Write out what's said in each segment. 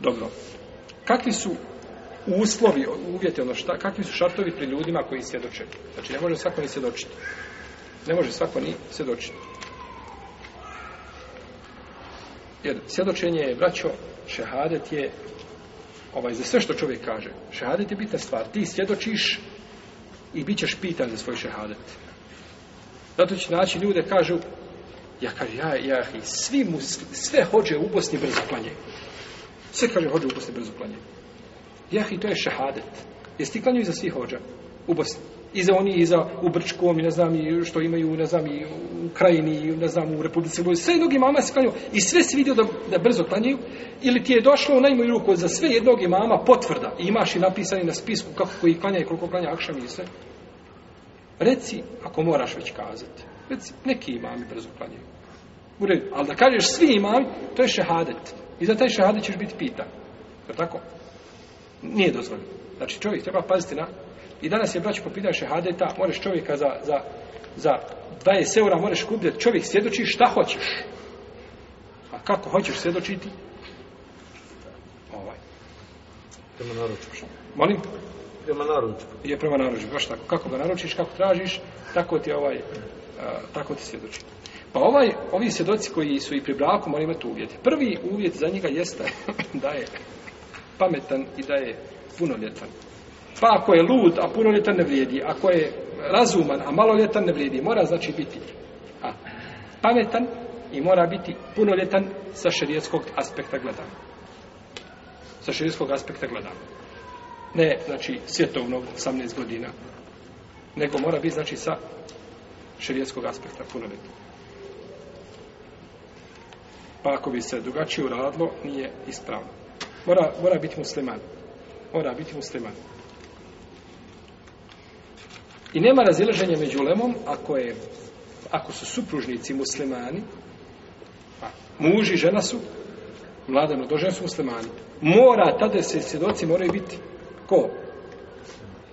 Dobro. Kakvi su uslovi, uvjeti, ono šta, kakvi su šartovi pri ljudima koji svjedoče? Znači, ne može svako ni svjedočiti. Ne može svako ni svjedočiti. Jer svjedočenje je, braćo, šehadet je, ovaj, za sve što čovjek kaže, šehadet je bitna stvar. Ti svjedočiš i bit ćeš pitan za svoj šehadet. Zato će naći ljude, kažu, ja kažu, ja, ja, i svi musli, sve hođe u Bosni brzo klanje. Sve kaže hođu u Bosni brzo klanjaju. Jahi, to je šehadet. Jesi ti klanjaju za svih hođa u Bosni? I za oni, i za u Brčkom, i ne znam i što imaju, ne znam i u krajini, i ne znam u Republici Boji. Sve jednog imama se klanjaju. I sve si vidio da, da brzo klanjaju. Ili ti je došlo u najmoj ruku za sve jednog imama potvrda. I imaš i napisani na spisku kako koji klanja i koliko klanja akšam i sve. Reci, ako moraš već kazati. Reci, neki imami brzo klanjaju. Ured, ali da kažeš svi imami, to je šehadet. I za taj šehadet ćeš biti pitan. Je tako? Nije dozvoljeno. Znači čovjek treba paziti na... I danas je brać po pitanju šehadeta, moraš čovjeka za, za, za 20 eura, moraš kupiti da čovjek svjedoči šta hoćeš. A kako hoćeš svjedočiti? Ovaj. Prema naručiš. Molim? Prema naručiš. Je prema naručiš, baš tako. Kako ga naručiš, kako tražiš, tako ti ovaj tako ti svjedoči. Pa ovaj, ovi svjedoci koji su i pri braku moraju imati uvjet. Prvi uvjet za njega jeste da je pametan i da je punoljetan. Pa ako je lud, a punoljetan ne vrijedi. Ako je razuman, a maloljetan ne vrijedi. Mora znači biti a, pametan i mora biti punoljetan sa šerijetskog aspekta gledanja. Sa šerijetskog aspekta gledanja. Ne, znači, svjetovnog 18 godina. Nego mora biti, znači, sa širijetskog aspekta punoljetno. Pa ako bi se drugačije uradilo, nije ispravno. Mora, mora biti musliman. Mora biti musliman. I nema razilaženja među lemom ako, je, ako su supružnici muslimani, a pa muž i žena su, mlade mlado, žene su muslimani. Mora, tada se svjedoci moraju biti ko?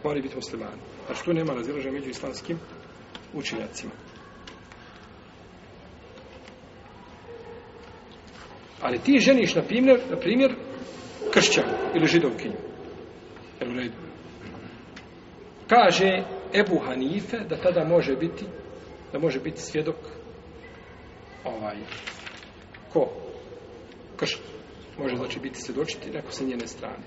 Moraju biti muslimani. Znači tu nema razilaženja među islamskim učinjacima. Ali ti ženiš, na primjer, na primjer kršćan ili židovkinju. Jel u redu? Kaže Ebu Hanife da tada može biti da može biti svjedok ovaj ko? Krš. Može znači biti svjedočiti neko sa njene strane.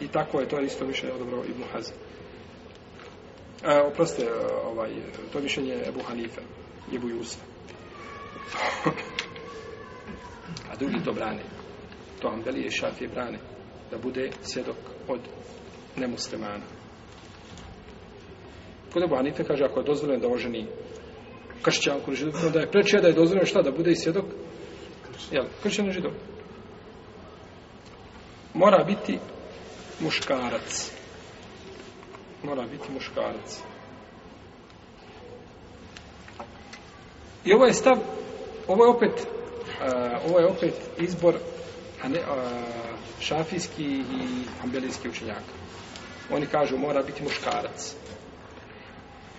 I tako je, to je isto mišljenje odobro Ibn Hazm. E, oprostite, e, ovaj, to je mišljenje Ebu Hanife, Ibu Jusa. A drugi to brani. To Ambeli i Šafi brani. Da bude svjedok od nemuslimana. Kod Ebu Hanife kaže, ako je dozvoljeno da oženi kršćanku židovku, da je preče, da je dozvoljeno šta, da bude i svjedok? Jel, kršćan židov. Mora biti muškarac. Mora biti muškarac. I ovo je stav, ovo je opet, uh, ovo je opet izbor a ne, uh, šafijski i ambelijski učenjaka. Oni kažu mora biti muškarac.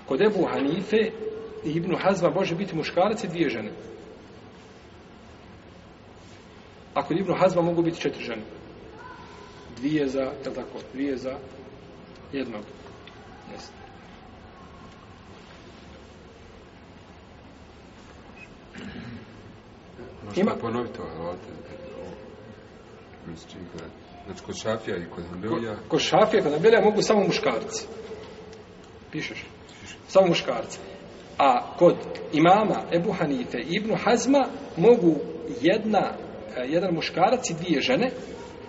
Kod Ebu Hanife i Ibnu Hazma može biti muškarac i dvije žene. A kod Ibnu Hazma mogu biti četiri žene dvije za, je tako, dvije za jednog. Jeste. Možda pa ponoviti ovaj ovdje. Znači, kod šafija i kod ambelija. Ko, kod šafija i kod ambelija mogu samo muškarci. Pišeš? Piše. Samo muškarci. A kod imama Ebu Hanife i Ibnu Hazma mogu jedna, eh, jedan muškarac i dvije žene,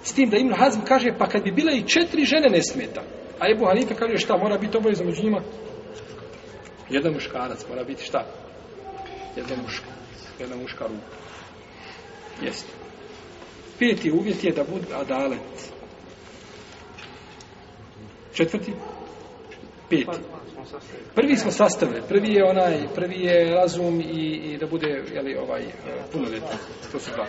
S tim da Ibn Hazm kaže, pa kad bi bila i četiri žene ne smeta. A Ebu Hanife kaže, šta, mora biti obavezno među njima? Jedan muškarac, mora biti šta? Jedan muškarac, jedna muška ruka. Jeste. Peti uvjet je da bude adalet. Četvrti? Peti. Prvi smo sastavili. Prvi je onaj, prvi je razum i, i da bude, jeli, ovaj, eh, punoljetan. To su dva.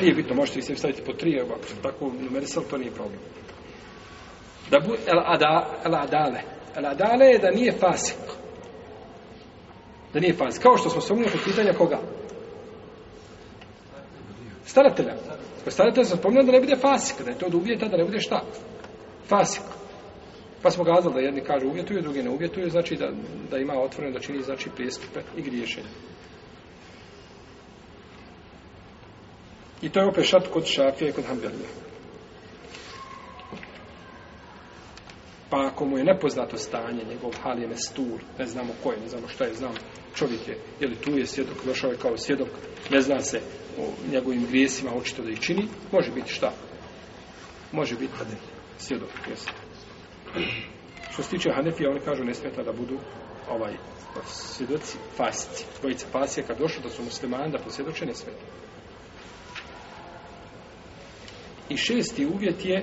Nije bitno, možete i se staviti po tri, ako tako numerisali, to nije problem. Da bu, el, ada, el adale. El adale je da nije fasik. Da nije fasik. Kao što smo se umljeli pitanja koga? Staratelja. Ko staratelja sam spomljeno da ne bude fasik, da je to od uvjeta, da ne bude šta? Fasik. Pa smo gazali da jedni kažu uvjetuju, drugi ne uvjetuju, znači da, da ima otvoreno da čini znači prijestupe i griješenje. I to je opet šat kod šafija i kod hambelije. Pa ako mu je nepoznato stanje, njegov hal je mestur, ne znamo ko je, ne znamo šta je, znam čovjek je, je li tu je svjedok, došao je kao svjedok, ne zna se o njegovim grijesima, očito da ih čini, može biti šta? Može biti Hanefija, svjedok, jesno. Što se tiče Hanefija, oni kažu, ne smeta da budu ovaj svjedoci, fasici, dvojica fasija, kad došlo da su muslimani, da posvjedoče, ne smeta. I šesti uvjet je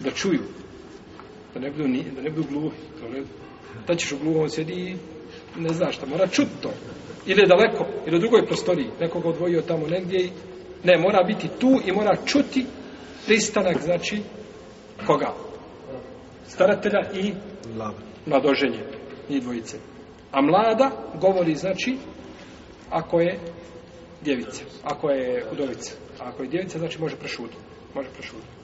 da čuju. Da ne budu, nije, da ne budu gluhi. Da, ne, da ćeš u gluhom sjedi i ne znaš šta. Mora čuti to. Ili je daleko, ili u drugoj prostoriji. Neko ga odvojio tamo negdje. I, ne, mora biti tu i mora čuti pristanak, znači, koga? Staratelja i mladoženje. Nije dvojice. A mlada govori, znači, ako je djevice, ako je hudovica. Ako je djevica, znači može prešuditi. Može prešuditi.